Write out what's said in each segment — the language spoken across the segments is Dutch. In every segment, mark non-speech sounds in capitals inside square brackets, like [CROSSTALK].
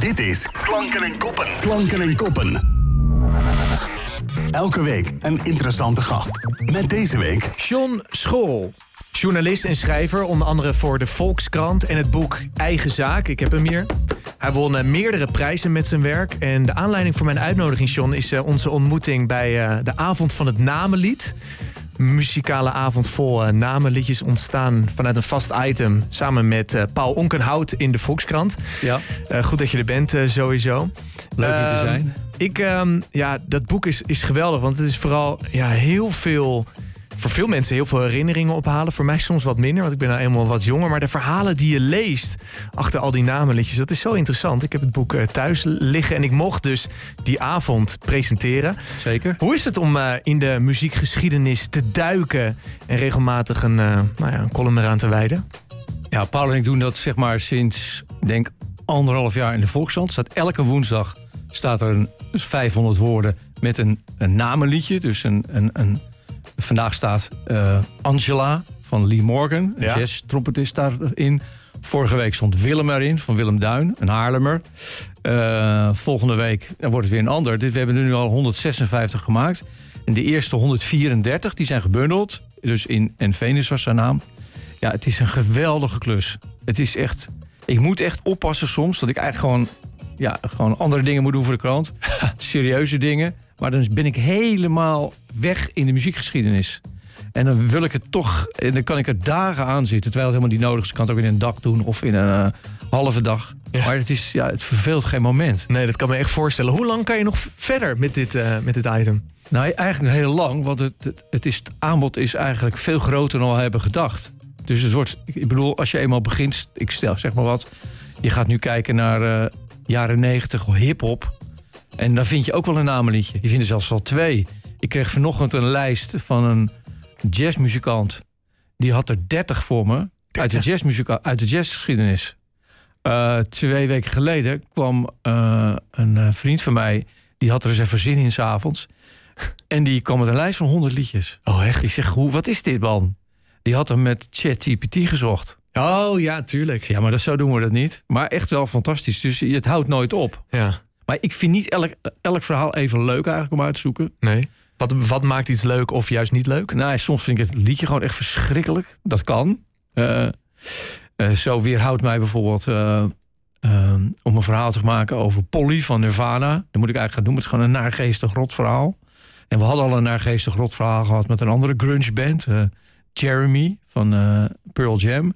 Dit is Klanken en Koppen. Klanken en Koppen. Elke week een interessante gast. Met deze week... John School. Journalist en schrijver, onder andere voor de Volkskrant en het boek Eigen Zaak. Ik heb hem hier. Hij won eh, meerdere prijzen met zijn werk. En de aanleiding voor mijn uitnodiging, John, is eh, onze ontmoeting bij eh, de avond van het Namenlied. Muzikale avond vol namenliedjes ontstaan vanuit een vast item. Samen met Paul Onkenhout in de Volkskrant. Ja. goed dat je er bent, sowieso. Leuk hier te Ehm, zijn. Ik, ehm, ja, dat boek is, is geweldig, want het is vooral ja, heel veel voor veel mensen heel veel herinneringen ophalen. Voor mij soms wat minder, want ik ben nou eenmaal wat jonger. Maar de verhalen die je leest achter al die namenliedjes, dat is zo interessant. Ik heb het boek eh, thuis liggen en ik mocht dus die avond presenteren. Zeker. Hoe is het om eh, in de muziekgeschiedenis te duiken en regelmatig een, eh, nou ja, een column eraan te wijden? Ja, Paul en ik doen dat zeg maar sinds, denk anderhalf jaar in de Volkskrant. Staat elke woensdag staat er een 500 woorden met een, een namenliedje. Dus een, een, een, vandaag staat eh, Angela van Lee Morgan, een Ja. jazz-trompetist daarin. Vorige week stond Willem erin, van Willem Duin, een Haarlemmer. Eh, volgende week dan wordt het weer een ander. Dit, we hebben er nu al 156 gemaakt. En de eerste 134 die zijn gebundeld. Dus in En Venus was zijn naam. Ja, het is een geweldige klus. Het is echt... Ik moet echt oppassen soms dat ik eigenlijk gewoon, ja, gewoon andere dingen moet doen voor de krant. [LAUGHS] Serieuze dingen. Maar dan ben ik helemaal weg in de muziekgeschiedenis. En dan wil ik het toch... En dan kan ik er dagen aan zitten. Terwijl het helemaal niet nodig is. Ik kan het ook in een dag doen of in een eh, halve dag. Ja. Maar het, is, ja, het verveelt geen moment. Nee, dat kan me echt voorstellen. Hoe lang kan je nog verder met dit, eh, met dit item? Nou, eigenlijk heel lang, want het, het, het, is, het aanbod is eigenlijk veel groter dan we hebben gedacht. Dus het wordt, ik bedoel, als je eenmaal begint, ik stel zeg maar wat, je gaat nu kijken naar eh, jaren negentig hip-hop. En dan vind je ook wel een namenliedje. Je vindt er zelfs wel twee. Ik kreeg vanochtend een lijst van een jazzmuzikant. Die had er 30 voor me. Uit de, jazzmuzika uit de jazzgeschiedenis. Eh, twee weken geleden kwam eh, een eh, vriend van mij. Die had er eens even zin in s'avonds. En die kwam met een lijst van 100 liedjes. Oh, echt? Ik zeg, hoe, wat is dit man? Die had hem met ChatGPT gezocht. Oh, ja, tuurlijk. ja, maar dat, zo doen we dat niet. Maar echt wel fantastisch. Dus het houdt nooit op. Ja, Maar ik vind niet elk, elk verhaal even leuk eigenlijk om uit te zoeken. nee. Wat, wat maakt iets leuk of juist niet leuk? Nou, soms vind ik het liedje gewoon echt verschrikkelijk. Dat kan. Eh, eh, zo weerhoudt mij bijvoorbeeld eh, om een verhaal te maken over Polly van Nirvana. Dat moet ik eigenlijk gaan doen. Het is gewoon een naargeestig rot verhaal. En we hadden al een naargeestig rot verhaal gehad met een andere grunge band. Jeremy van Pearl Jam.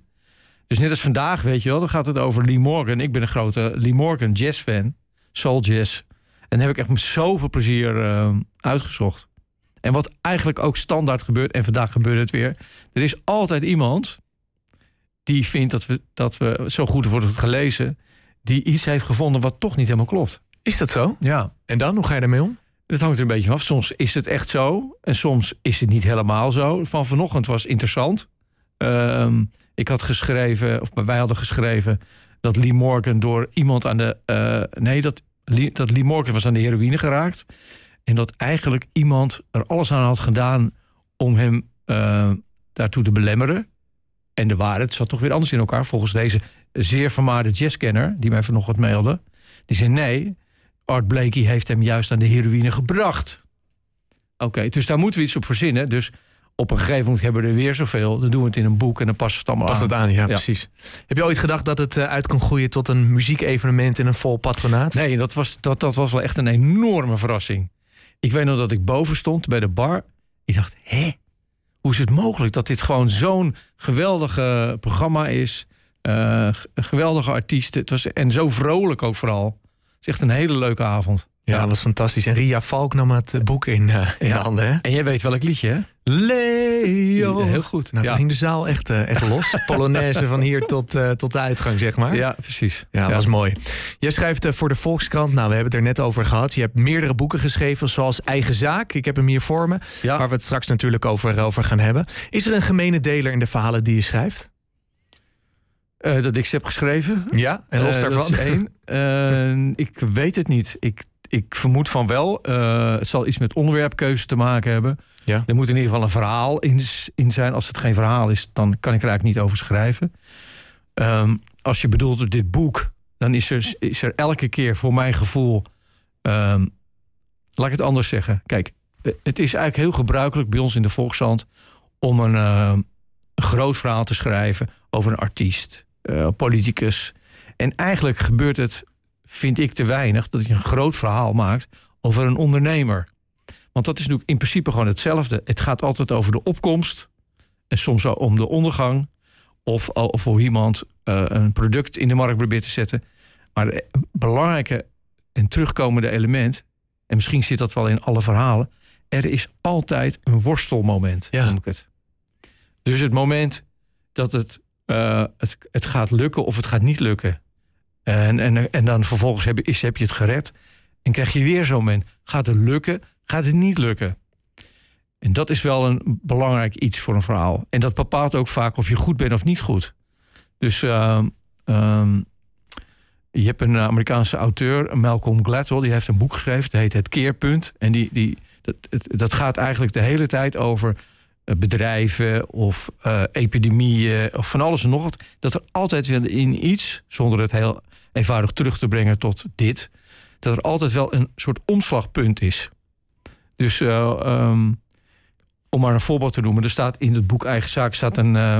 Dus net als vandaag, weet je wel, dan gaat het over Lee Morgan. Ik ben een grote Lee Morgan jazz fan. Soul jazz. En daar heb ik echt met zoveel plezier eh, uitgezocht. En wat eigenlijk ook standaard gebeurt, en vandaag gebeurt het weer. Er is altijd iemand die vindt dat we, dat we zo goed worden gelezen. Die iets heeft gevonden wat toch niet helemaal klopt. Is dat zo? Ja. En dan, hoe ga je daarmee om? Dat hangt er een beetje vanaf. Soms is het echt zo. En soms is het niet helemaal zo. Van vanochtend was interessant. Ehm, ik had geschreven, of wij hadden geschreven... dat Lee Morgan door iemand aan de... eh, nee, dat Lee, dat Lee Morgan was aan de heroïne geraakt. En dat eigenlijk iemand er alles aan had gedaan... om hem eh, daartoe te belemmeren. En de waarheid zat toch weer anders in elkaar. Volgens deze zeer vermaarde jazzkenner... die mij vanochtend mailde. Die zei nee... Art Blakey heeft hem juist aan de heroïne gebracht. Oké, dus daar moeten we iets op verzinnen. Dus op een gegeven moment hebben we er weer zoveel. Dan doen we het in een boek en dan passen we het allemaal Pas aan. het aan, ja, precies. Heb je ooit gedacht dat het eh, uit kon groeien tot een muziekevenement in een vol patronaat? Nee, dat was, dat, dat was wel echt een enorme verrassing. Ik weet nog dat ik boven stond bij de bar. Ik dacht, hé, hoe is het mogelijk dat dit gewoon zo'n geweldige programma is? G- geweldige artiesten. Het was, en zo vrolijk ook vooral. Het is echt een hele leuke avond. Ja, dat was fantastisch. En Ria Valk nam het eh, boek in, eh, in Ja. handen, hè? En jij weet welk liedje, hè? Leo. Heel goed. Nou, ja. toen ging de zaal echt, eh, echt los. [LAUGHS] Polonaise van hier tot, tot de uitgang, zeg maar. ja, precies. Ja, dat was mooi. Jij schrijft voor de Volkskrant. Nou, we hebben het er net over gehad. Je hebt meerdere boeken geschreven, zoals Eigen Zaak. Ik heb hem hier voor me, waar we het straks natuurlijk over, over gaan hebben. Is er een gemene deler in de verhalen die je schrijft? Eh, dat ik ze heb geschreven. Ja, en los Eh, daarvan? Één. [LAUGHS] Eh, ik weet het niet. Ik, ik vermoed van wel. Het zal iets met onderwerpkeuze te maken hebben. Ja. Er moet in ieder geval een verhaal in, in zijn. Als het geen verhaal is, dan kan ik er eigenlijk niet over schrijven. Ehm, als je bedoelt op dit boek, dan is er, is er elke keer voor mijn gevoel. ehm, laat ik het anders zeggen. Kijk, het is eigenlijk heel gebruikelijk bij ons in de Volkshand om een, ehm, een groot verhaal te schrijven over een artiest, eh, politicus. En eigenlijk gebeurt het, vind ik, te weinig dat je een groot verhaal maakt over een ondernemer. Want dat is natuurlijk in principe gewoon hetzelfde. Het gaat altijd over de opkomst en soms om de ondergang. Of, of hoe iemand eh, een product in de markt probeert te zetten. Maar het belangrijke en terugkomende element, en misschien zit dat wel in alle verhalen, er is altijd een worstelmoment, Ja. noem ik het. Dus het moment dat het, eh, het, het gaat lukken of het gaat niet lukken. En, en, en dan vervolgens heb heb je het gered. En krijg je weer zo'n moment. Gaat het lukken? Gaat het niet lukken? En dat is wel een belangrijk iets voor een verhaal. En dat bepaalt ook vaak of je goed bent of niet goed. Dus ehm, ehm, je hebt een Amerikaanse auteur, Malcolm Gladwell, die heeft een boek geschreven. Dat heet Het Keerpunt. En die, die, dat, het- dat gaat eigenlijk de hele tijd over bedrijven of eh, epidemieën of van alles en nog wat. Dat er altijd weer in iets, zonder het heel eenvoudig terug te brengen tot dit, dat er altijd wel een soort omslagpunt is. Dus eh, ehm, om maar een voorbeeld te noemen, er staat in het boek Eigen Zaak staat een, eh,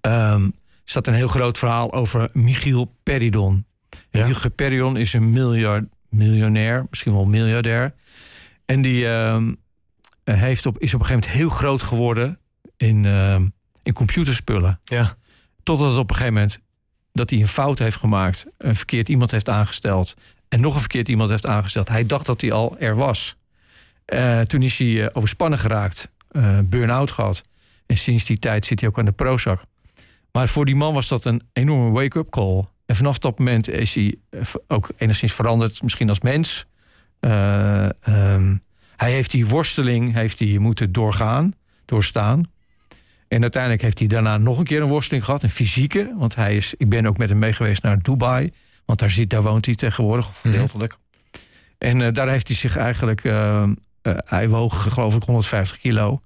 ehm, staat een heel groot verhaal over Michiel Peridon. Ja. Michiel Peridon is een miljard, miljonair, misschien wel miljardair. En die ehm, heeft op, is op een gegeven moment heel groot geworden in, ehm, in computerspullen. Ja. Totdat het op een gegeven moment dat hij een fout heeft gemaakt, een verkeerd iemand heeft aangesteld en nog een verkeerd iemand heeft aangesteld. Hij dacht dat hij al er was. Eh, toen is hij eh, overspannen geraakt, eh burn-out gehad. En sinds die tijd zit hij ook aan de Prozac. Maar voor die man was dat een enorme wake-up call. En vanaf dat moment is hij eh, ook enigszins veranderd, misschien als mens. Eh, ehm, hij heeft die worsteling heeft hij moeten doorgaan, doorstaan. En uiteindelijk heeft hij daarna nog een keer een worsteling gehad, een fysieke. Want hij is, ik ben ook met hem mee geweest naar Dubai. Want daar, zit, daar woont hij tegenwoordig, of gedeeltelijk. En eh, daar heeft hij zich eigenlijk, eh, hij woog geloof ik 150 kilo.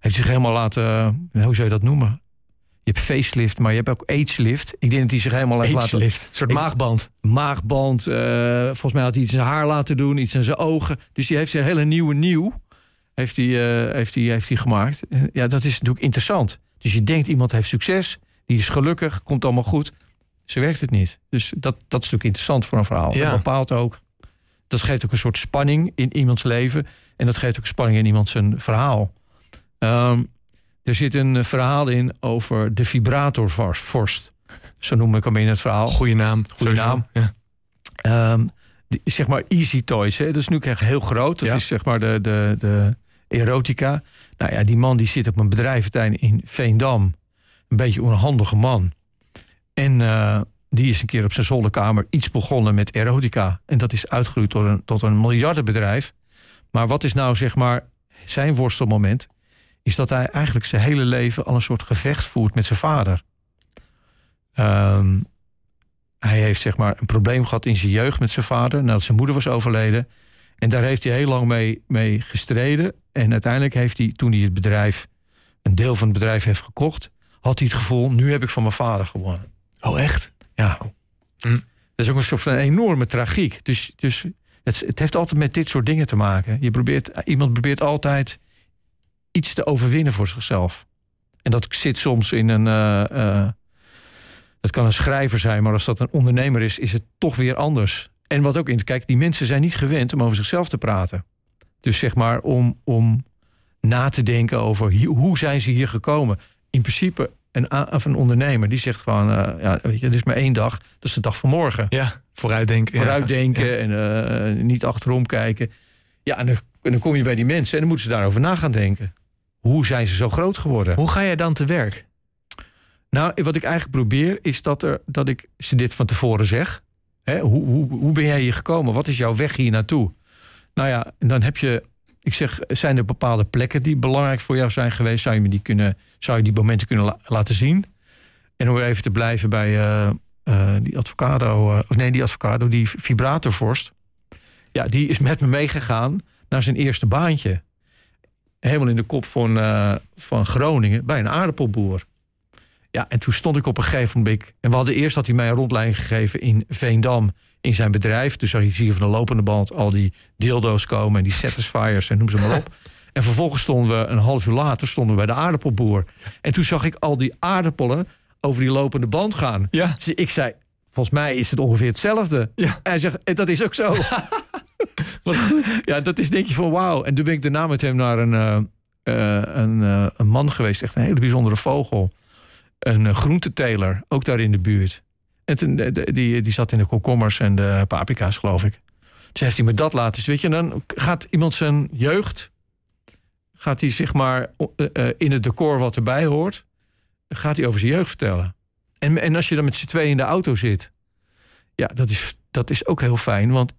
Heeft zich helemaal laten, hoe zou je dat noemen? Je hebt facelift, maar je hebt ook agelift. Ik denk dat hij zich helemaal heeft laten. Een soort Ik- maagband. maagband. eh, volgens mij had hij iets in zijn haar laten doen, iets in zijn ogen. Dus die heeft een hele nieuwe nieuw heeft hij, eh, heeft hij, heeft hij gemaakt. Ja, dat is natuurlijk interessant. Dus je denkt iemand heeft succes, die is gelukkig, komt allemaal goed. Ze werkt het niet. Dus dat, dat is natuurlijk interessant voor een verhaal. Ja. Dat bepaalt ook. Dat geeft ook een soort spanning in iemands leven. En dat geeft ook spanning in iemand zijn verhaal. Ehm, er zit een eh, verhaal in over de vibratorvorst. Zo noem ik hem in het verhaal. Goeie naam. Sowieso. naam. Ja. Die, zeg maar Easy Toys. Hè? Dat is nu echt heel groot. Dat Ja. is zeg maar de, de, de erotica. Nou ja, die man die zit op een bedrijventuin in Veendam. Een beetje onhandige man. En eh, die is een keer op zijn zolderkamer iets begonnen met erotica. En dat is uitgegroeid tot een, tot een miljardenbedrijf. Maar wat is nou zeg maar zijn worstelmoment? Is dat hij eigenlijk zijn hele leven al een soort gevecht voert met zijn vader. Ehm, hij heeft zeg maar een probleem gehad in zijn jeugd met zijn vader nadat zijn moeder was overleden. En daar heeft hij heel lang mee, mee gestreden. En uiteindelijk heeft hij, toen hij het bedrijf, een deel van het bedrijf heeft gekocht, had hij het gevoel: nu heb ik van mijn vader gewonnen. Oh, echt? Ja. Hm. Dat is ook een soort van enorme tragiek. Dus, dus het, het heeft altijd met dit soort dingen te maken. Je probeert, iemand probeert altijd iets te overwinnen voor zichzelf. En dat zit soms in een. eh, dat kan een schrijver zijn, maar als dat een ondernemer is, is het toch weer anders. En wat ook in. Kijk, die mensen zijn niet gewend om over zichzelf te praten. Dus zeg maar om, om na te denken over hier- hoe zijn ze hier gekomen. In principe, een, of een ondernemer die zegt gewoon: eh, ja, weet je, er is maar één dag, dat is de dag van morgen. Ja, vooruitdenken. Vooruitdenken Ja. en niet achterom kijken. Ja, en dan, en dan kom je bij die mensen en dan moeten ze daarover na gaan denken. Hoe zijn ze zo groot geworden? Hoe ga jij dan te werk? Nou, wat ik eigenlijk probeer is dat, er, dat ik ze dit van tevoren zeg. Hè, hoe, hoe, hoe ben jij hier gekomen? Wat is jouw weg hier naartoe? Nou ja, en dan heb je... Ik zeg, zijn er bepaalde plekken die belangrijk voor jou zijn geweest? Zou je, me die, kunnen, zou je die momenten kunnen la- laten zien? En om weer even te blijven bij eh, eh, die avocado... eh, of nee, die avocado, die vibratorvorst. Ja, die is met me meegegaan naar zijn eerste baantje. Helemaal in de kop van, eh, van Groningen bij een aardappelboer. Ja, en toen stond ik op een gegeven moment. En we hadden eerst had hij mij een rondleiding gegeven in Veendam in zijn bedrijf. Dus zag je zie je van de lopende band al die dildo's komen en die satisfiers en noem ze maar op. [LAUGHS] En vervolgens stonden we een half uur later stonden we bij de aardappelboer. En toen zag ik al die aardappelen over die lopende band gaan. Ja. Dus ik zei, volgens mij is het ongeveer hetzelfde. Ja. Hij zegt, en dat is ook zo. [LAUGHS] ja, dat is denk je van wauw. En toen ben ik daarna met hem naar een, eh, eh, een, eh, een man geweest. Echt een hele bijzondere vogel. Een uh, groenteteler, ook daar in de buurt. En die, die zat in de komkommers en de paprika's, geloof ik. Dus heeft hij me dat laten. Weet je, dan gaat iemand zijn jeugd... gaat hij zeg maar in het decor wat erbij hoort... gaat hij over zijn jeugd vertellen. En, en als je dan met z'n tweeën in de auto zit... ja, dat is, dat is ook heel fijn, want...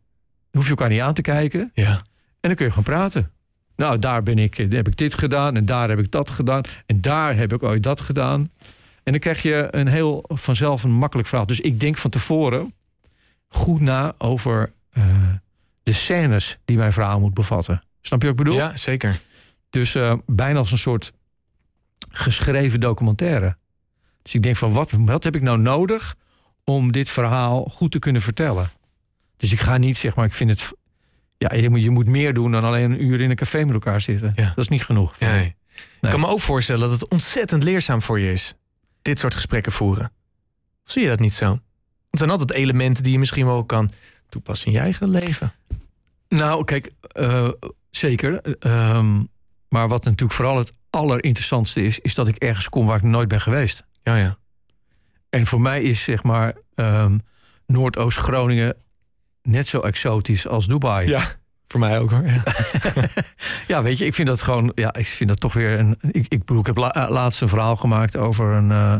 dan hoef je elkaar niet aan te kijken... Ja. en dan kun je gewoon praten. Nou, daar ben ik, heb ik dit gedaan en daar heb ik dat gedaan en daar heb ik ooit dat gedaan. En dan krijg je een heel vanzelf een makkelijk verhaal. Dus ik denk van tevoren goed na over eh, de scènes die mijn verhaal moet bevatten. Snap je wat ik bedoel? ja, zeker. Dus eh, bijna als een soort geschreven documentaire. Dus ik denk van wat, wat heb ik nou nodig om dit verhaal goed te kunnen vertellen? Dus ik ga niet zeg maar, ik vind het. Ja, je moet, je moet meer doen dan alleen een uur in een café met elkaar zitten. Ja. Dat is niet genoeg. Nee. ik. Kan me ook voorstellen dat het ontzettend leerzaam voor je is. Dit soort gesprekken voeren. Of zie je dat niet zo? Het zijn altijd elementen die je misschien wel kan toepassen in je eigen leven. Nou, kijk, eh, zeker. Ehm, maar wat natuurlijk vooral het allerinteressantste is, is dat ik ergens kom waar ik nooit ben geweest. Ja, ja. En voor mij is zeg maar ehm, Noordoost-Groningen net zo exotisch als Dubai. Ja, voor mij ook hoor. Ja. [LAUGHS] Ja, weet je, ik vind dat gewoon, ja, ik vind dat toch weer een. Ik, ik bedoel, ik heb la- eh, laatst een verhaal gemaakt over een, eh,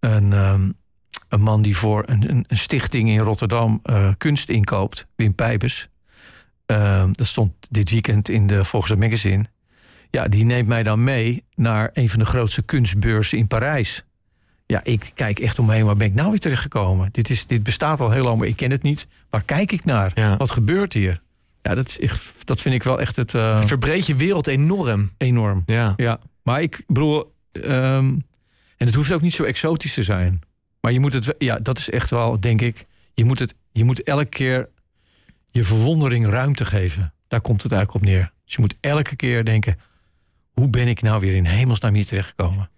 een, ehm, een man die voor een, een, een stichting in Rotterdam eh, kunst inkoopt, Wim Pijpers. Ehm, dat stond dit weekend in de Volkswagen Magazine. Ja, die neemt mij dan mee naar een van de grootste kunstbeurzen in Parijs. Ja, ik kijk echt omheen, waar ben ik nou weer terechtgekomen? Dit, is, dit bestaat al heel lang, maar ik ken het niet. Waar kijk ik naar? Ja. Wat gebeurt hier? Ja, dat, is echt, dat vind ik wel echt het eh, Verbreed je wereld enorm. enorm. Ja. Ja, maar ik bedoel, ehm, en het hoeft ook niet zo exotisch te zijn. Maar je moet het, ja, dat is echt wel, denk ik, je moet, het, je moet elke keer je verwondering ruimte geven. Daar komt het eigenlijk op neer. Dus je moet elke keer denken, hoe ben ik nou weer in hemelsnaam hier terechtgekomen?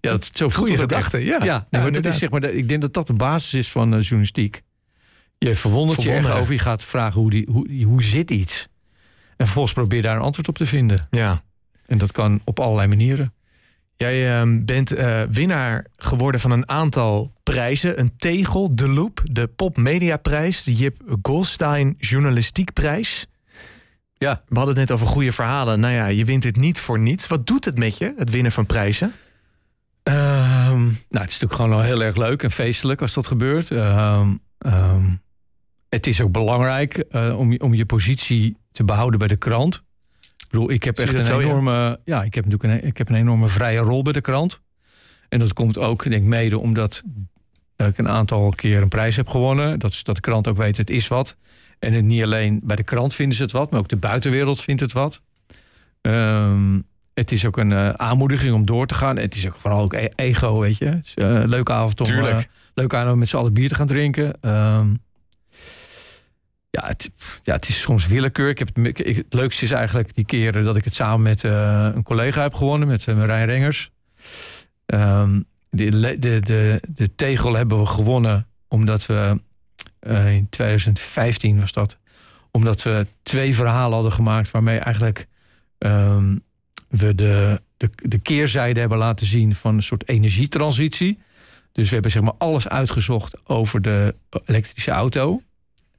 Ja, dat, zo voelt Goeie het ook echt. gedachte, ja. Ja, dat is, zeg maar, ik denk dat dat de basis is van eh, journalistiek. Je verwondert je erg over, je gaat vragen hoe, die, hoe, hoe zit iets. En vervolgens probeer je daar een antwoord op te vinden. ja. En dat kan op allerlei manieren. Jij ehm, bent eh, winnaar geworden van een aantal prijzen. Een tegel, de Loop, de Pop Media Prijs, de Jip Goldstein Journalistiek Prijs. Ja. We hadden het net over goede verhalen. Nou ja, je wint het niet voor niets. Wat doet het met je, het winnen van prijzen? Ehm, nou, het is natuurlijk gewoon wel heel erg leuk en feestelijk als dat gebeurt. Ehm, ehm, het is ook belangrijk eh, om, je, om je positie te behouden bij de krant. Ik bedoel, ik heb echt een zo, enorme. Ja, ik heb natuurlijk een, ik heb een enorme vrije rol bij de krant. En dat komt ook, denk ik, mede omdat ik een aantal keer een prijs heb gewonnen. Dat, is, dat de krant ook weet, het is wat. En het niet alleen bij de krant vinden ze het wat, maar ook de buitenwereld vindt het wat. Ehm, het is ook een eh, aanmoediging om door te gaan. Het is ook vooral ook e- ego, weet je. Het is, eh, leuke avond om Tuurlijk. eh, leuk aan om met z'n allen bier te gaan drinken. Ehm, ja, het, ja, het is soms willekeur. Ik heb het, me- ik- het leukste is eigenlijk die keren dat ik het samen met een collega heb gewonnen, met uh, Marijn Rengers. Ehm, de, de, de, de tegel hebben we gewonnen omdat we in 2015 was dat. Omdat we twee verhalen hadden gemaakt waarmee eigenlijk ehm, we de, de, de keerzijde hebben laten zien van een soort energietransitie. Dus we hebben zeg maar alles uitgezocht over de elektrische auto.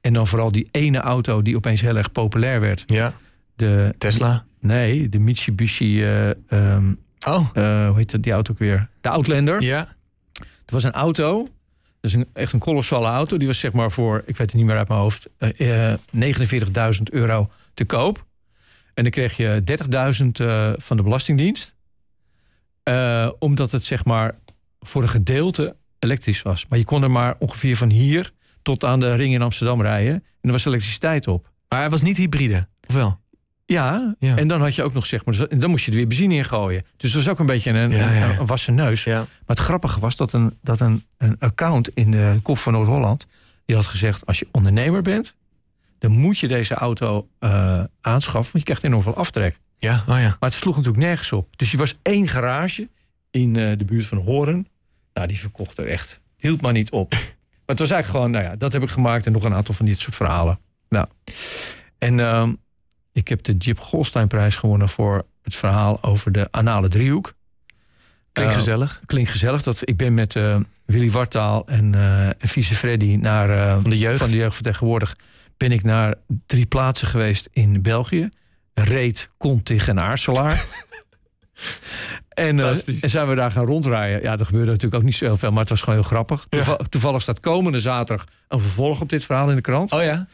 En dan vooral die ene auto die opeens heel erg populair werd. Ja. De, Tesla. Nee, de Mitsubishi. eh, ehm, Oh. eh, hoe heet dat, die auto ook weer? De Outlander. Ja. Het was een auto. Dus een, echt een kolossale auto. Die was zeg maar voor, ik weet het niet meer uit mijn hoofd, eh, eh, 49.000 euro te koop. En dan kreeg je 30.000 eh, van de Belastingdienst. Eh, omdat het zeg maar voor een gedeelte elektrisch was. Maar je kon er maar ongeveer van hier tot aan de ring in Amsterdam rijden. En er was elektriciteit op. Maar hij was niet hybride, of wel? Ja, Ja. en dan had je ook nog zeg maar, en dan moest je er weer benzine in gooien. Dus dat was ook een beetje een, Ja, een, ja. een wassen neus. Maar het grappige was dat een, dat een, een account in de Kop van Noord-Holland... die had gezegd, als je ondernemer bent... dan moet je deze auto eh, aanschaffen, want je krijgt enorm veel aftrek. Ja, oh ja. Maar het sloeg natuurlijk nergens op. Dus er was één garage in eh, de buurt van Horen. Nou, die verkocht er echt. Het hield maar niet op. [LAUGHS] Maar het was eigenlijk gewoon, nou ja, dat heb ik gemaakt... en nog een aantal van dit soort verhalen. Nou, en ehm, ik heb de Jip Golsteinprijs gewonnen... voor het verhaal over de anale driehoek. Klinkt Eh, gezellig. klinkt gezellig. Dat, ik ben met Willy Wartaal en, en Vice Freddy naar, Van de jeugd. van de jeugd van tegenwoordig... ben ik naar drie plaatsen geweest in België. Reet, Contig en Aarselaar. [LAUGHS] en, eh, en zijn we daar gaan rondrijden. Ja, er gebeurde natuurlijk ook niet zo heel veel, maar het was gewoon heel grappig. Ja. Toevallig staat komende zaterdag een vervolg op dit verhaal in de krant. Oh ja?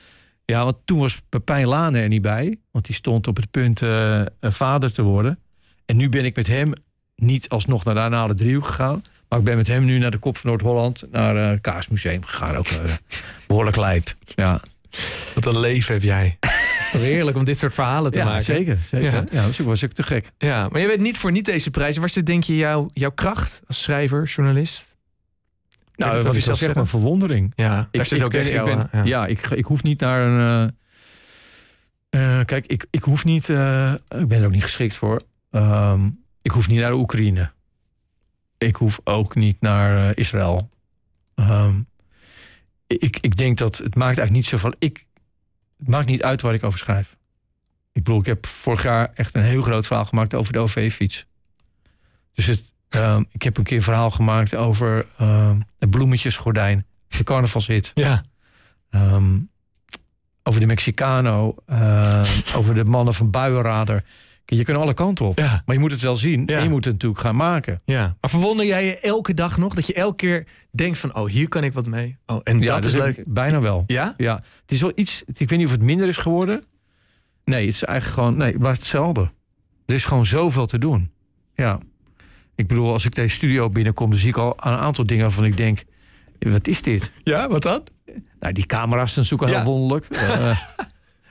Ja, want toen was Pepijn Lane er niet bij. Want die stond op het punt een vader te worden. En nu ben ik met hem niet alsnog naar de Anale Driehoek gegaan. Maar ik ben met hem nu naar de Kop van Noord-Holland. Naar eh, het Kaasmuseum gegaan. Ook eh, behoorlijk lijp. Ja, Wat een leven heb jij. Toch heerlijk om dit soort verhalen te ja maken. zeker. zeker. Ja. Ja. dat was ook te gek. Ja, maar je weet niet voor niet deze prijs. Was dit denk je jouw, jouw kracht als schrijver, journalist? Nou, dat al jezelf zeg, mijn verwondering. Ja, daar Ik, zit ik ook ben, echt ben- ja, ik, ik hoef niet naar een... eh, eh, kijk, ik, ik hoef niet... eh, ik ben er ook niet geschikt voor. Ehm, ik hoef niet naar de Oekraïne. Ik hoef ook niet naar eh, Israël. Ehm, ik, ik denk dat het maakt eigenlijk niet zoveel... Ik, het maakt niet uit waar ik over schrijf. Ik bedoel, ik heb vorig jaar echt een heel groot verhaal gemaakt over de OV-fiets. Dus het, ehm, ik heb een keer een verhaal gemaakt over ehm het bloemetjesgordijn. De carnavalshit. Ja, Ehm, over de Mexicano. over de mannen van Buienrader. Je kunt alle kanten op. ja, Maar je moet het wel zien. Ja. En je moet het natuurlijk gaan maken. ja. Maar verwonder jij je elke dag nog? Dat je elke keer denkt van, oh, hier kan ik wat mee. Oh, en ja, dat is leuk. Bijna wel. Ja? Ja, het is wel iets. Ik weet niet of het minder is geworden. Nee, het is eigenlijk gewoon. Nee, het blijft hetzelfde. Er is gewoon zoveel te doen. Ja. Ik bedoel, als ik deze studio binnenkom, dan zie ik al een aantal dingen waarvan ik denk: wat is dit? Ja, wat dan? Nou, die camera's zijn natuurlijk al Ja. heel wonderlijk. [LAUGHS] Eh,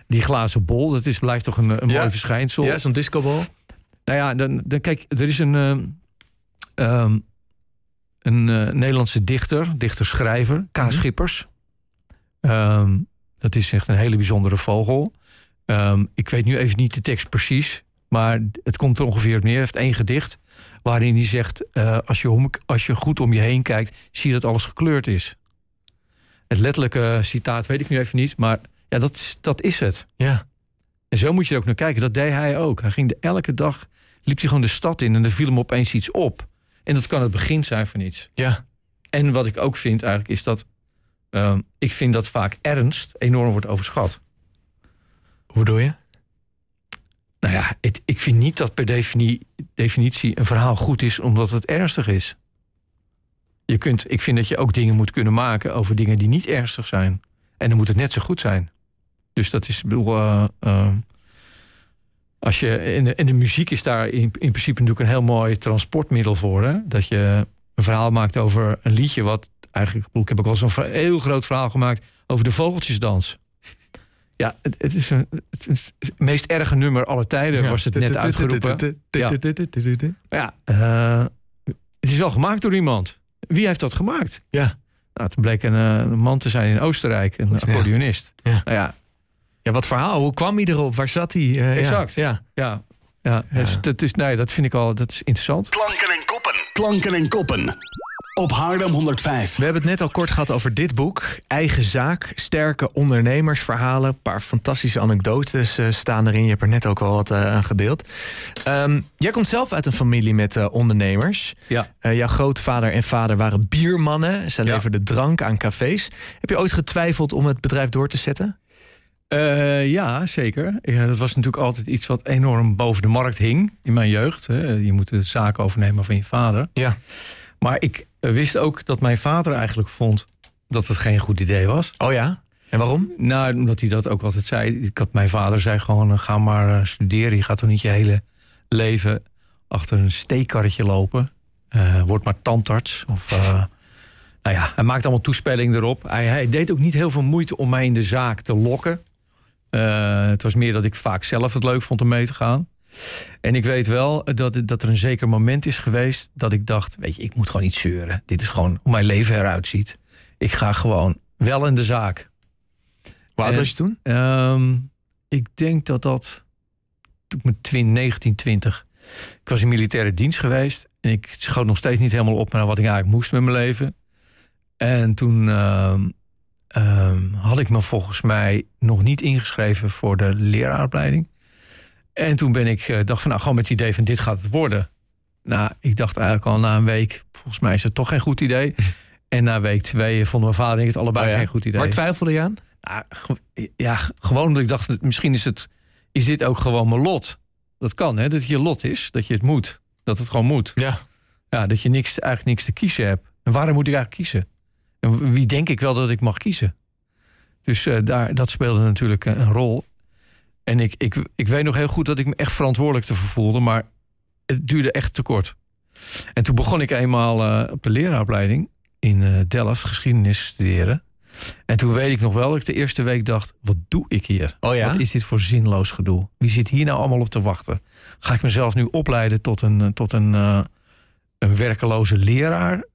die glazen bol, dat is, blijft toch een, een Ja. mooi verschijnsel. Ja, zo'n discobal. Nou ja, dan, dan kijk, er is een, ehm, ehm, een eh, Nederlandse dichter, dichter-schrijver, K. Mhm. Schippers. Ehm, dat is echt een hele bijzondere vogel. Ehm, ik weet nu even niet de tekst precies, maar het komt er ongeveer op neer. Hij heeft één gedicht waarin hij zegt: eh, als, je om, als je goed om je heen kijkt, zie je dat alles gekleurd is. Het letterlijke citaat weet ik nu even niet, maar ja, dat, is- dat is het. Ja. En zo moet je er ook naar kijken. Dat deed hij ook. Hij ging de, elke dag, liep hij gewoon de stad in en er viel hem opeens iets op. En dat kan het begin zijn van iets. Ja. En wat ik ook vind eigenlijk is dat, ehm, ik vind dat vaak ernst enorm wordt overschat. Hoe bedoel je? Nou ja, het- ik vind niet dat per defini- definitie een verhaal goed is omdat het ernstig is. Je kunt, ik vind dat je ook dingen moet kunnen maken over dingen die niet ernstig zijn. En dan moet het net zo goed zijn. Dus dat is, ik bedoel, eh, eh, als je, en, de, de muziek is daar in, in principe natuurlijk een heel mooi transportmiddel voor. Hè? Dat je een verhaal maakt over een liedje wat eigenlijk, ik heb ook wel zo'n heel groot verhaal gemaakt over de vogeltjesdans. Ja, het, het is een, het, is het meest erge nummer aller tijden, was het net uitgeroepen. Ja. Ja, eh, het is wel gemaakt door iemand. Wie heeft dat gemaakt? Ja. Nou, het bleek een, een man te zijn in Oostenrijk, een accordeonist. Ja. Nou ja, Ja, wat verhaal? Hoe kwam hij erop? Waar zat hij? Eh, ja. Exact. Ja. ja, ja. Dus dat, is, nee, dat vind ik al dat is interessant. Klanken en koppen. Klanken en koppen. Op Haarlem 105. We hebben het net al kort gehad over dit boek. Eigen zaak, sterke ondernemersverhalen. Een paar fantastische anekdotes eh, staan erin. Je hebt er net ook al wat eh, aan gedeeld. Ehm, jij komt zelf uit een familie met eh, ondernemers. Ja. Eh, jouw grootvader en vader waren biermannen. Ze Ja. leverden drank aan cafés. Heb je ooit getwijfeld om het bedrijf door te zetten? Eh, ja, zeker. Ja, dat was natuurlijk altijd iets wat enorm boven de markt hing in mijn jeugd. Hè. Je moet de zaak overnemen van je vader. Ja. Maar ik eh, wist ook dat mijn vader eigenlijk vond dat het geen goed idee was. Oh ja? En waarom? Nou, omdat hij dat ook altijd zei. Ik had, mijn vader zei gewoon, eh, ga maar studeren. Je gaat toch niet je hele leven achter een steekkarretje lopen. Eh, word maar tandarts. Of, nou ja, hij maakte allemaal toespelling erop. Hij, hij deed ook niet heel veel moeite om mij in de zaak te lokken. Eh, het was meer dat ik vaak zelf het leuk vond om mee te gaan. En ik weet wel dat, dat er een zeker moment is geweest dat ik dacht: Weet je, ik moet gewoon niet zeuren. Dit is gewoon hoe mijn leven eruit ziet. Ik ga gewoon wel in de zaak. Hoe oud En- was je toen? Ehm, ik denk dat dat toen ik met twin, 1920. Ik was in militaire dienst geweest. En ik schoot nog steeds niet helemaal op naar wat ik eigenlijk moest met mijn leven. En toen ehm, ehm, had ik me volgens mij nog niet ingeschreven voor de leraaropleiding. En toen ben ik, eh, dacht van nou, gewoon met het idee van dit gaat het worden. Nou, ik dacht eigenlijk al na een week, volgens mij is het toch geen goed idee. [LAUGHS] En na week twee vonden mijn vader en ik het allebei Oh ja. geen goed idee. Waar twijfelde je aan? Ja, ge- ja, gewoon dat ik dacht, misschien is, het, is dit ook gewoon mijn lot. Dat kan, hè? Dat het je lot is, dat je het moet. Dat het gewoon moet. Ja. Ja, dat je niks, eigenlijk niks te kiezen hebt. En waarom moet ik eigenlijk kiezen? Wie denk ik wel dat ik mag kiezen? Dus eh, daar, dat speelde natuurlijk een, een rol. En ik, ik, ik weet nog heel goed dat ik me echt verantwoordelijk te voelde, maar het duurde echt te kort. En toen begon ik eenmaal eh, op de leraaropleiding in eh, Delft geschiedenis studeren. En toen weet ik nog wel dat ik de eerste week dacht: wat doe ik hier? Oh ja? Wat is dit voor zinloos gedoe? Wie zit hier nou allemaal op te wachten? Ga ik mezelf nu opleiden tot een, eh, tot een, eh, een werkeloze leraar?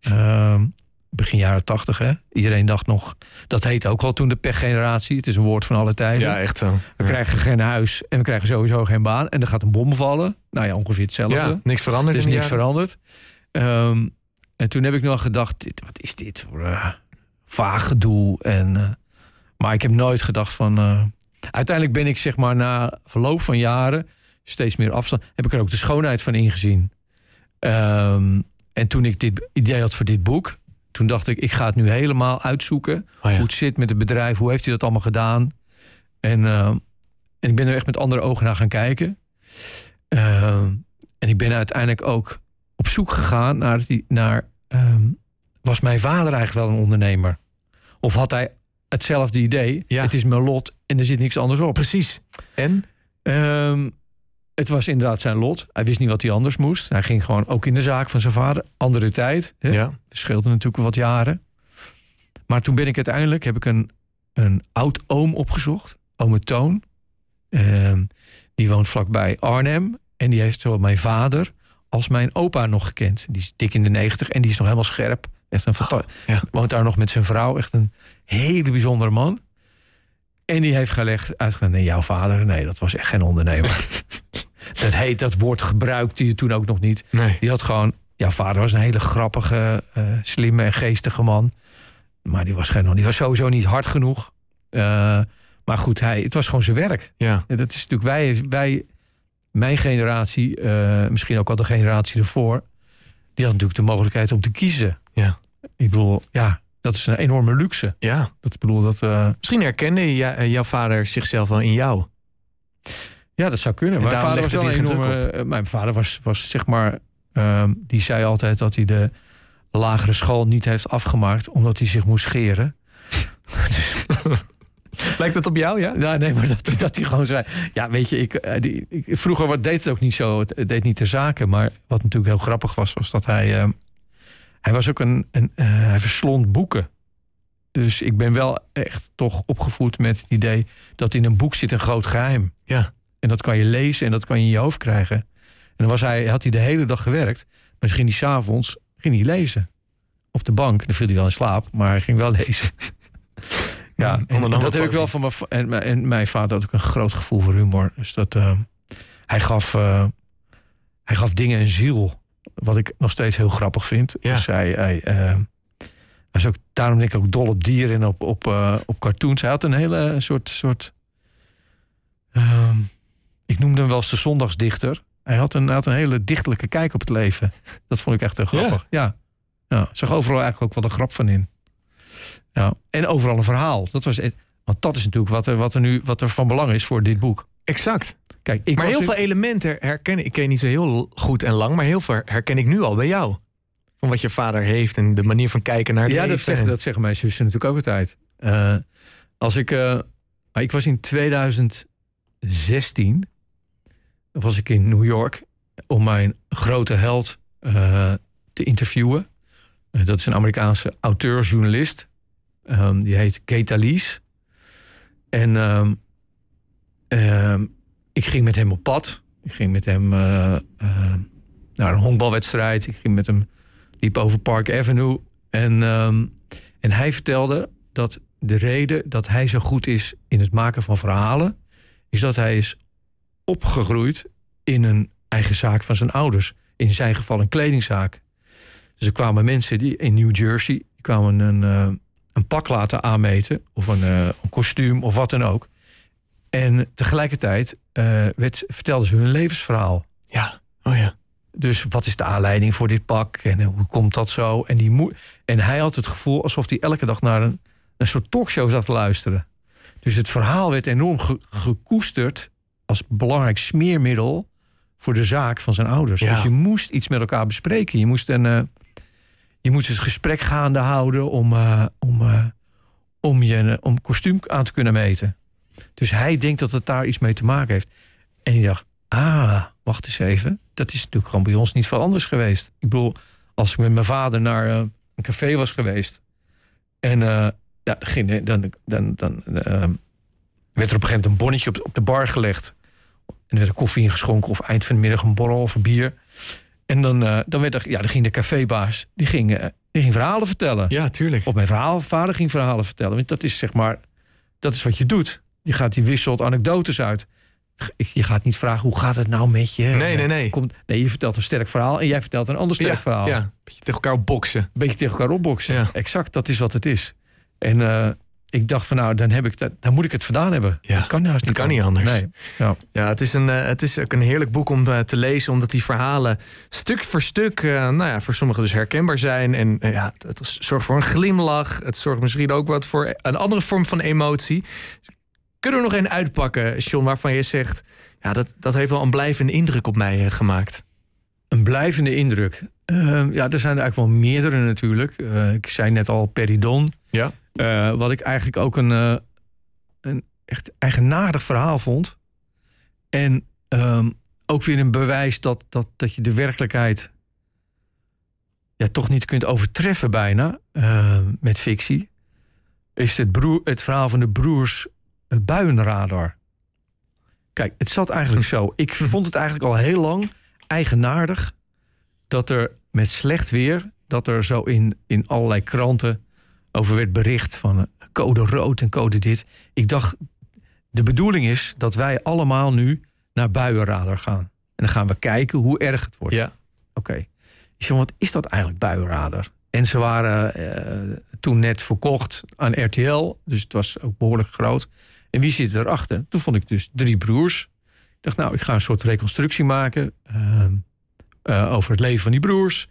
Begin jaren tachtig, hè? Iedereen dacht nog, dat heette ook al toen de pechgeneratie. Het is een woord van alle tijden. Ja, echt zo. We krijgen geen huis en we krijgen sowieso geen baan. En er gaat een bom vallen. Nou ja, ongeveer hetzelfde. Ja, niks veranderd. Er is niks jaren? veranderd. Ehm, en toen heb ik nog gedacht, dit, wat is dit voor eh, vaag gedoe? En, eh, maar ik heb nooit gedacht van... eh, uiteindelijk ben ik zeg maar na verloop van jaren... steeds meer afstand... heb ik er ook de schoonheid van ingezien. Ehm, en toen ik dit idee had voor dit boek... toen dacht ik, ik ga het nu helemaal uitzoeken... Oh ja. hoe het zit met het bedrijf. Hoe heeft hij dat allemaal gedaan? En, eh, en ik ben er echt met andere ogen naar gaan kijken. Eh, en ik ben uiteindelijk ook op zoek gegaan naar... Die, naar ehm, was mijn vader eigenlijk wel een ondernemer? Of had hij hetzelfde idee? Ja. Het is mijn lot en er zit niks anders op. Precies. En? Ehm, het was inderdaad zijn lot. Hij wist niet wat hij anders moest. Hij ging gewoon ook in de zaak van zijn vader. Andere tijd. Hè? Ja. Scheelde natuurlijk wat jaren. Maar toen ben ik uiteindelijk heb ik een, een oud oom opgezocht. Ome Toon. Ehm, die woont vlakbij Arnhem. En die heeft zowel mijn vader als mijn opa nog gekend. Die is dik in de negentig en die is nog helemaal scherp. Echt een ja. Woont daar nog met zijn vrouw. Echt een hele bijzondere man. En die heeft gelegd, uitgelegd, nee, jouw vader, nee, dat was echt geen ondernemer. [LAUGHS] dat heet, dat woord gebruikte je toen ook nog niet. Nee. Die had gewoon, jouw vader was een hele grappige, eh, slimme en geestige man. Maar die was, geen, die was sowieso niet hard genoeg. Eh, maar goed, hij, het was gewoon zijn werk. Ja. En dat is natuurlijk wij, wij mijn generatie, eh, misschien ook al de generatie ervoor, die had natuurlijk de mogelijkheid om te kiezen. Ja. Ik bedoel, ja, dat is een enorme luxe. Ja. Dat bedoel dat. eh, Misschien herkende je- jouw vader zichzelf wel in jou. Ja, dat zou kunnen. En Mijn vader was wel een enorme. eh, Mijn vader was, was zeg maar. ehm, die zei altijd dat hij de lagere school niet heeft afgemaakt omdat hij zich moest scheren. [LAUGHS] [LAUGHS] Lijkt het op jou, ja? Ja, nee, maar dat, dat hij gewoon zei. Ja, weet je, ik, eh, die, ik, vroeger wat deed het ook niet zo. Het, deed niet ter zake. Maar wat natuurlijk heel grappig was, was dat hij. ehm, hij was ook een. een eh, hij verslond boeken. Dus ik ben wel echt toch opgevoed met het idee dat in een boek zit een groot geheim. Ja. En dat kan je lezen en dat kan je in je hoofd krijgen. En dan was hij, had hij de hele dag gewerkt. Maar ging hij s'avonds ging hij lezen. Op de bank. Dan viel hij wel in slaap, maar hij ging wel [LAUGHS] lezen. ja, en dat heb ik wel van mijn, en, mijn- en mijn vader had ook een groot gevoel voor humor. Dus dat, eh, hij, gaf, eh, hij gaf dingen een ziel. Wat ik nog steeds heel grappig vind. Ja. Dus hij, hij, eh, hij is ook, daarom denk ik ook dol op dieren en op, op, op cartoons. Hij had een hele soort... soort ehm, ik noemde hem wel eens de zondagsdichter. Hij had, een, had een hele dichtelijke kijk op het leven. Dat vond ik echt heel grappig. Ja. ja. Zag overal eigenlijk ook wel de grap van in. Ja. En overal een verhaal. Dat was, want dat is natuurlijk wat er, wat, er nu, wat er van belang is voor dit boek. Exact. Kijk, ik maar heel in- veel elementen herken ik. Ken niet zo heel goed en lang, maar heel veel herken ik nu al bij jou. Van wat je vader heeft en de manier van kijken naar het Ja, dat zeggen, En- dat zeggen mijn zussen natuurlijk ook altijd. Eh, als ik, maar ik was in 2016, was ik in New York om mijn grote held eh, te interviewen. Eh, dat is een Amerikaanse auteur, journalist. Ehm, die heet Kate Lees. En ehm, ehm, ik ging met hem op pad. Ik ging met hem eh, naar een honkbalwedstrijd. Ik ging met hem liep over Park Avenue. En, en hij vertelde dat de reden dat hij zo goed is in het maken van verhalen, is dat hij is opgegroeid in een eigen zaak van zijn ouders. In zijn geval een kledingzaak. Dus er kwamen mensen die in New Jersey die kwamen een, eh, een pak laten aanmeten, of een, eh, een kostuum of wat dan ook. En tegelijkertijd eh, werd, vertelden ze hun levensverhaal. Ja, oh ja. Dus wat is de aanleiding voor dit pak en hoe komt dat zo? En, die moe en hij had het gevoel alsof hij elke dag naar een, een soort talkshow zat te luisteren. Dus het verhaal werd enorm ge- gekoesterd als belangrijk smeermiddel voor de zaak van zijn ouders. Ja. Dus je moest iets met elkaar bespreken. Je moest een, eh, je moest een gesprek gaande houden om, eh, om, eh, om je om kostuum aan te kunnen meten. Dus hij denkt dat het daar iets mee te maken heeft. En je dacht, ah, wacht eens even. Dat is natuurlijk gewoon bij ons niet veel anders geweest. Ik bedoel, als ik met mijn vader naar een café was geweest. En ja, dan, dan, dan, dan werd er op een gegeven moment een bonnetje op, op de bar gelegd. En er werd er koffie ingeschonken of eind van de middag een borrel of een bier. En dan, eh, dan, werd er, ja, dan ging de cafébaas, die ging, eh, die ging verhalen vertellen. Ja, tuurlijk. Of mijn verhaal, vader ging verhalen vertellen. Want dat is zeg maar, dat is wat je doet. Je gaat die wisselt anekdotes uit. Je gaat niet vragen, hoe gaat het nou met je? Nee, nee, nee. Komt, nee, je vertelt een sterk verhaal en jij vertelt een ander sterk ja, verhaal. Ja, beetje tegen elkaar op boksen. Een beetje tegen elkaar opboksen. Ja. Exact, dat is wat het is. En eh, ik dacht van nou, dan, heb ik dat, dan moet ik het gedaan hebben. Ja, dat kan juist dat kan niet anders. Nee. Ja. Ja, het is, een, eh, het is ook een heerlijk boek om eh, te lezen, omdat die verhalen stuk voor stuk, eh, nou ja, voor sommigen dus herkenbaar zijn. En ja, het, het zorgt voor een glimlach. Het zorgt misschien ook wat voor een andere vorm van emotie. Kunnen we er nog één uitpakken, John, waarvan je zegt, ja, dat, dat heeft wel een blijvende indruk op mij gemaakt. Een blijvende indruk. Eh, ja, er zijn er eigenlijk wel meerdere natuurlijk. Eh, ik zei net al Peridon. Ja. Eh, wat ik eigenlijk ook een, eh, een echt eigenaardig verhaal vond. En ehm, ook weer een bewijs dat, dat, dat je de werkelijkheid ja, toch niet kunt overtreffen bijna eh, met fictie. Is het, broer, het verhaal van de broers eh, Buienradar. Kijk, het zat eigenlijk zo. Ik vond het eigenlijk al heel lang eigenaardig dat er met slecht weer, dat er zo in, in allerlei kranten over werd bericht van eh, code rood en code dit. Ik dacht, de bedoeling is dat wij allemaal nu naar buienradar gaan. En dan gaan we kijken hoe erg het wordt. Ja. Oké. Ik zeg, wat is dat eigenlijk, buienradar? En ze waren eh, toen net verkocht aan RTL. Dus het was ook behoorlijk groot. En wie zit erachter? Toen vond ik dus drie broers. Ik dacht, nou, ik ga een soort reconstructie maken... ehm, eh, over het leven van die broers.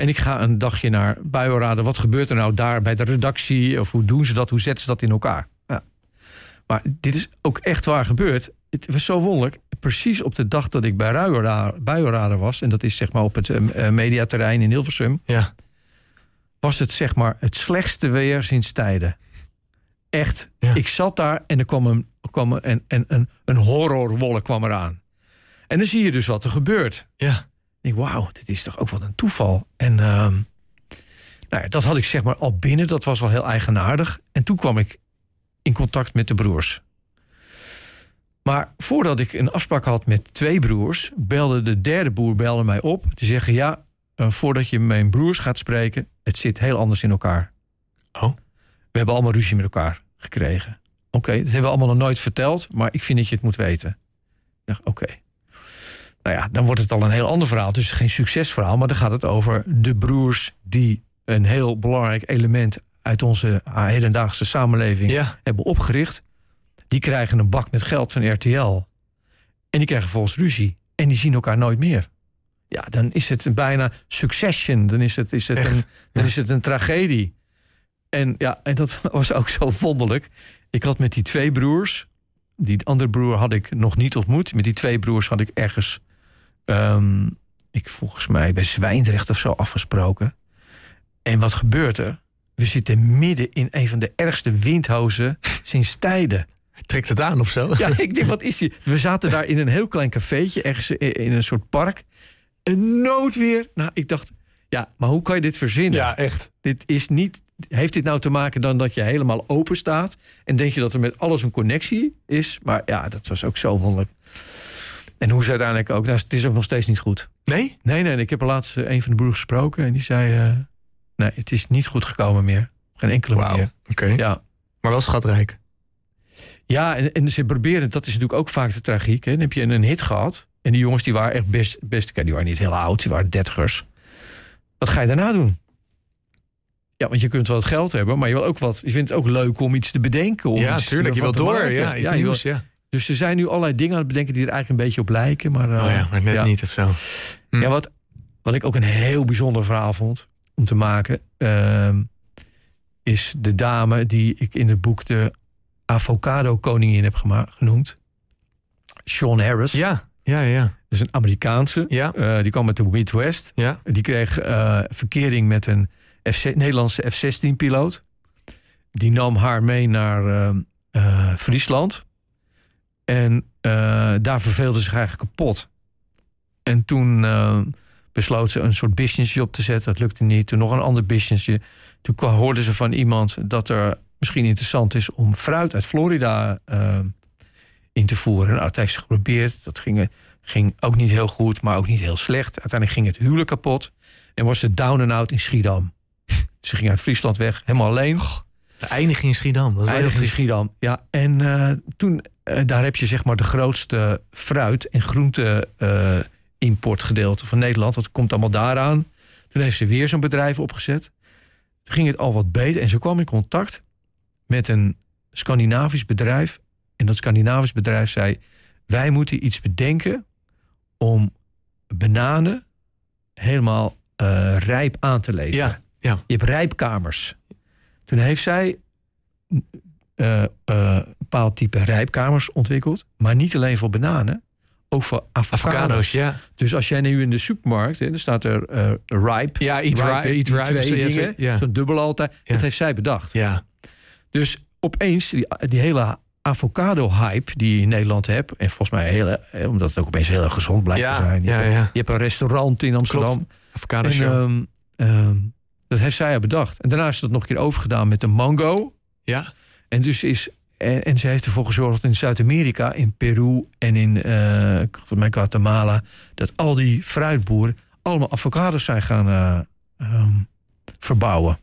En ik ga een dagje naar buienraden. Wat gebeurt er nou daar bij de redactie? Of hoe doen ze dat? Hoe zetten ze dat in elkaar? Ja. Maar dit is ook echt waar gebeurd. Het was zo wonderlijk. Precies op de dag dat ik bij buienraden was... en dat is zeg maar op het eh, eh, mediaterrein in Hilversum... Ja. was het zeg maar het slechtste weer sinds tijden. Echt. Ja. Ik zat daar en er kwam een, kwam een, een, een, een horrorwolk kwam eraan. En dan zie je dus wat er gebeurt. Ja. Ik denk, wauw, dit is toch ook wat een toeval. En ehm, nou ja, dat had ik zeg maar al binnen. Dat was al heel eigenaardig. En toen kwam ik in contact met de broers. Maar voordat ik een afspraak had met twee broers... belde de derde broer belde mij op. Die zeggen, ja, eh, voordat je mijn broers gaat spreken... het zit heel anders in elkaar. Oh. We hebben allemaal ruzie met elkaar gekregen. Oké, dat hebben we allemaal nog nooit verteld... maar ik vind dat je het moet weten. Ik dacht, oké. Nou ja, dan wordt het al een heel ander verhaal. Dus geen succesverhaal, maar dan gaat het over de broers die een heel belangrijk element uit onze hedendaagse samenleving Ja. hebben opgericht. Die krijgen een bak met geld van RTL. En die krijgen volgens ruzie. En die zien elkaar nooit meer. Ja, dan is het bijna succession. Dan is het, is het, Echt? een, dan Ja. is het een tragedie. En ja, en dat [LAUGHS] was ook zo wonderlijk. Ik had met die twee broers. Die andere broer had ik nog niet ontmoet. Met die twee broers had ik ergens. Ehm, ik volgens mij bij Zwijndrecht of zo afgesproken. En wat gebeurt er? We zitten midden in een van de ergste windhozen sinds tijden. Trekt het aan of zo? Ja, ik denk, wat is hier? We zaten daar in een heel klein cafeetje, ergens in in een soort park. Een noodweer. Nou, ik dacht, ja, maar hoe kan je dit verzinnen? Ja, echt. Dit is niet, heeft dit nou te maken dan dat je helemaal open staat? En denk je dat er met alles een connectie is? Maar ja, dat was ook zo wonderlijk. En hoe ze uiteindelijk ook... Nou, het is ook nog steeds niet goed. Nee? Nee, nee. Ik heb er laatst eh, een van de broers gesproken. En die zei... eh, nee, het is niet goed gekomen meer. Geen enkele manier. Oké. Ja. Maar wel schatrijk. Ja, en, en ze proberen, dat is natuurlijk ook vaak de tragiek. Hè? Dan heb je een, een hit gehad. En die jongens die waren echt best, best, die waren niet heel oud, die waren dertigers. Wat ga je daarna doen? Ja, want je kunt wel het geld hebben, maar je wil ook wat. Je vindt het ook leuk om iets te bedenken. Om ja, tuurlijk. Je wil ervan te door. Ja, iets je wil- nieuws. Ja. Dus er zijn nu allerlei dingen aan het bedenken die er eigenlijk een beetje op lijken. Maar, eh, Oh ja, maar net ja. niet of zo. Hm. Ja, wat, wat ik ook een heel bijzonder verhaal vond om te maken, ehm, is de dame die ik in het boek de avocado koningin heb genoemd. Sean Harris. Ja, ja, ja. Dat is een Amerikaanse. Ja, Eh, die kwam uit de Midwest. ja. Die kreeg eh, verkering met een F Nederlandse F-16-piloot. Die nam haar mee naar eh, eh, Friesland. En eh, daar verveelde ze zich eigenlijk kapot. En toen eh, besloot ze een soort businessje op te zetten. Dat lukte niet. Toen nog een ander businessje. Toen kwa- hoorde ze van iemand dat er misschien interessant is om fruit uit Florida eh, in te voeren. Nou, dat heeft ze geprobeerd. Dat ging, ging ook niet heel goed, maar ook niet heel slecht. Uiteindelijk ging het huwelijk kapot. En was ze down and out in Schiedam. [LAUGHS] Ze ging uit Friesland weg, helemaal alleen. De eindiging in Schiedam. Dat Eindigde in. Schiedam. Ja, en eh, toen, eh, daar heb je zeg maar de grootste fruit- en groente eh, importgedeelte van Nederland. Dat komt allemaal daaraan. Toen heeft ze weer zo'n bedrijf opgezet. Toen ging het al wat beter en ze kwam in contact met een Scandinavisch bedrijf. En dat Scandinavisch bedrijf zei: Wij moeten iets bedenken om bananen helemaal rijp aan te leveren. Ja, ja. Je hebt rijpkamers. Toen heeft zij eh, eh, een bepaald type rijpkamers ontwikkeld. Maar niet alleen voor bananen, ook voor avocado's. Avocado's, ja. Dus als jij nu in de supermarkt, hè, dan staat er eh ripe. Ja, eat ripe, ripe, eat ripe, twee dingen. ja. Zo'n dubbel altijd. Ja. Dat heeft zij bedacht. Ja, Dus opeens, die, die hele avocado-hype die je in Nederland hebt... en volgens mij, heel, omdat het ook opeens heel erg gezond blijkt ja, te zijn. Je, ja, hebt, je hebt een restaurant in Amsterdam. Avocado En, ehm, ehm, dat heeft zij bedacht. En daarna is ze dat nog een keer overgedaan met de mango. ja, En, dus is, en, en ze heeft ervoor gezorgd in Zuid-Amerika, in Peru en in volgens mij Guatemala... dat al die fruitboeren allemaal avocados zijn gaan eh, ehm, verbouwen.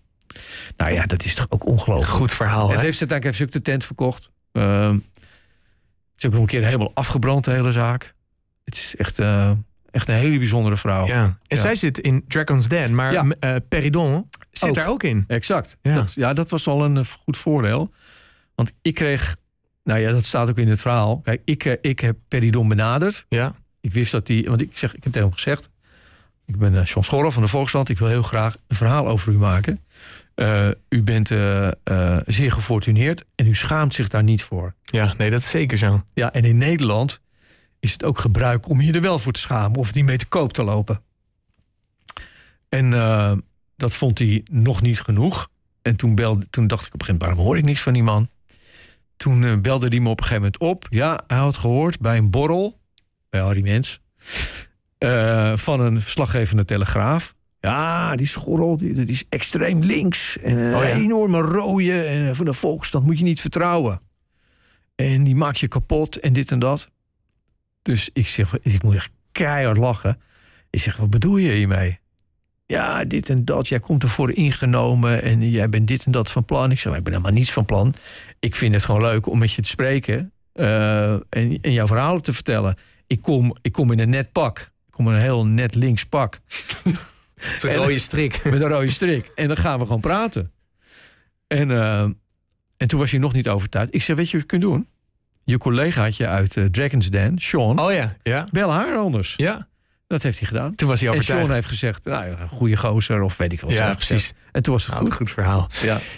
Nou ja, dat is toch ook ongelooflijk. goed verhaal. Het heeft, uiteindelijk heeft ze ook de tent verkocht. Ehm, het is ook nog een keer helemaal afgebrand, de hele zaak. Het is echt, eh, echt een hele bijzondere vrouw. Ja. En Ja. zij zit in Dragon's Den, maar Ja. eh, Peridon zit Ook. daar ook in. Exact. Ja. Dat, ja, dat was al een eh, goed voordeel. Want ik kreeg, nou ja, dat staat ook in het verhaal. Kijk, ik, eh, ik heb Peridon benaderd. Ja, Ik wist dat die, want ik zeg, ik heb tegen hem gezegd. Ik ben John Schorrer van de Volkskrant. Ik wil heel graag een verhaal over u maken. U bent zeer gefortuneerd en u schaamt zich daar niet voor. ja, nee, dat is zeker zo. Ja, en in Nederland is het ook gebruik om je er wel voor te schamen of niet mee te koop te lopen. En eh, dat vond hij nog niet genoeg. En toen, belde, toen dacht ik op een gegeven moment, waarom hoor ik niks van die man? Toen eh, belde hij me op een gegeven moment op. Ja, hij had gehoord bij een borrel, bij Harry Mens, eh, van een verslaggevende Telegraaf. Ja, die schorrel, die, dat is extreem links. En een Oh ja. enorme rode. En van de Volksstand moet je niet vertrouwen. En die maak je kapot en dit en dat. Dus ik zeg, ik moet echt keihard lachen. Ik zeg, wat bedoel je hiermee? Ja, dit en dat. Jij komt ervoor ingenomen en jij bent dit en dat van plan. Ik zeg, ik ben helemaal niets van plan. Ik vind het gewoon leuk om met je te spreken eh, en, en jouw verhalen te vertellen. Ik kom, ik kom in een net pak. Ik kom in een heel net links pak [LAUGHS] Zo'n rode strik. [LAUGHS] met een rode strik. En dan gaan we gewoon praten. En, eh, en toen was hij nog niet overtuigd. Ik zei, weet je wat je kunt doen? Je collegaatje uit eh, Dragon's Den, Sean, Oh ja, ja. bel haar anders. Ja, Dat heeft hij gedaan. toen was hij En overtuigd. Sean heeft gezegd, nou, ja, goede gozer of weet ik wat. ja, heeft gezegd. precies. En toen was het Nou, goed. goed verhaal. Ja.